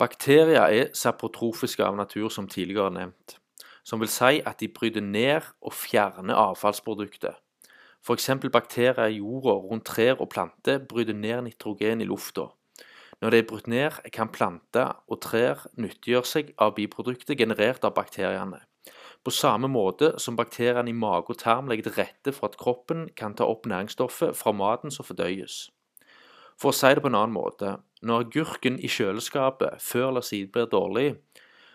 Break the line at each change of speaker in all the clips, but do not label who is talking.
Bakterier er saprotrofiske av natur, som tidligere nevnt, som vil si at de bryter ned og fjerner avfallsprodukter. F.eks. bakterier i jorda rundt trær og planter bryter ned nitrogen i lufta. Når det er brutt ned, kan planter og trær nyttiggjøre seg av biprodukter generert av bakteriene. På samme måte som bakteriene i mage og tarm legger til rette for at kroppen kan ta opp næringsstoffet fra maten som fordøyes. For å si det på en annen måte, når agurken i kjøleskapet før eller siden blir dårlig,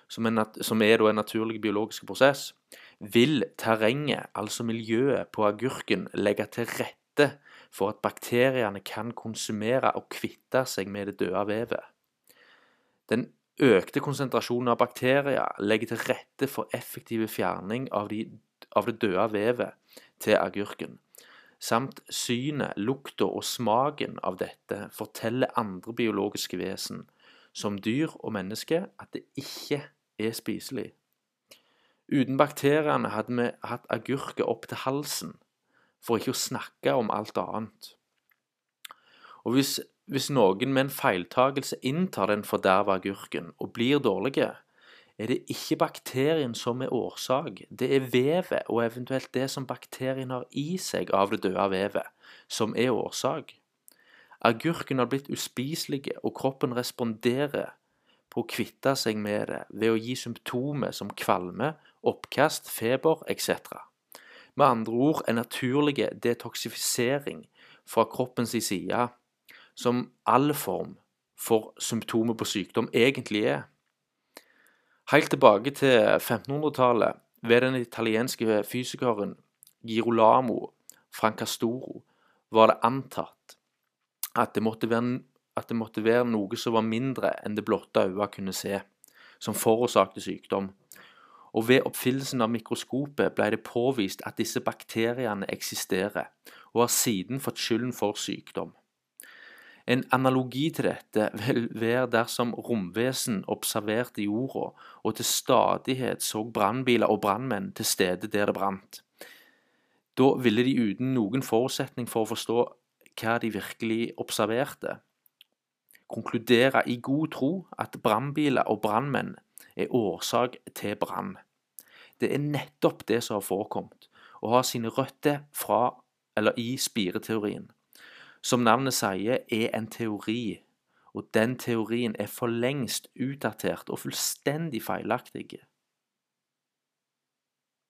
som er, som er en naturlig biologisk prosess, vil terrenget, altså miljøet på agurken, legge til rette for at bakteriene kan konsumere og kvitte seg med det døde vevet. Den økte konsentrasjonen av bakterier legger til rette for effektiv fjerning av, de, av det døde vevet til agurken. Samt synet, lukta og smaken av dette forteller andre biologiske vesen, som dyr og mennesker, at det ikke er spiselig. Uten bakteriene hadde vi hatt agurker opp til halsen, for ikke å snakke om alt annet. Og hvis, hvis noen med en feiltagelse inntar den forderva agurken og blir dårlige, er det ikke bakterien som er årsak, det er vevet og eventuelt det som bakterien har i seg av det døde vevet, som er årsak. Agurken har blitt uspiselig, og kroppen responderer på å kvitte seg med det ved å gi symptomer som kvalme, oppkast, feber etc. Med andre ord en naturlig detoksifisering fra kroppens side, som all form for symptomer på sykdom egentlig er. Helt tilbake til 1500-tallet ved den italienske fysikeren Girolamo Francastoro var det antatt at det måtte være det måtte være noe som var mindre enn det blotte øyet kunne se, som forårsakte sykdom. Og ved oppfyllelsen av mikroskopet ble det påvist at disse bakteriene eksisterer, og har siden fått skylden for sykdom. En analogi til dette vil være dersom romvesen observerte jorda og til stadighet så brannbiler og brannmenn til stede der det brant. Da ville de uten noen forutsetning for å forstå hva de virkelig observerte, konkludere i god tro at brannbiler og brannmenn er årsak til brann. Det er nettopp det som har forekommet, og har sine røtter fra eller i spireteorien. Som navnet sier, er en teori, og den teorien er for lengst utdatert og fullstendig feilaktig.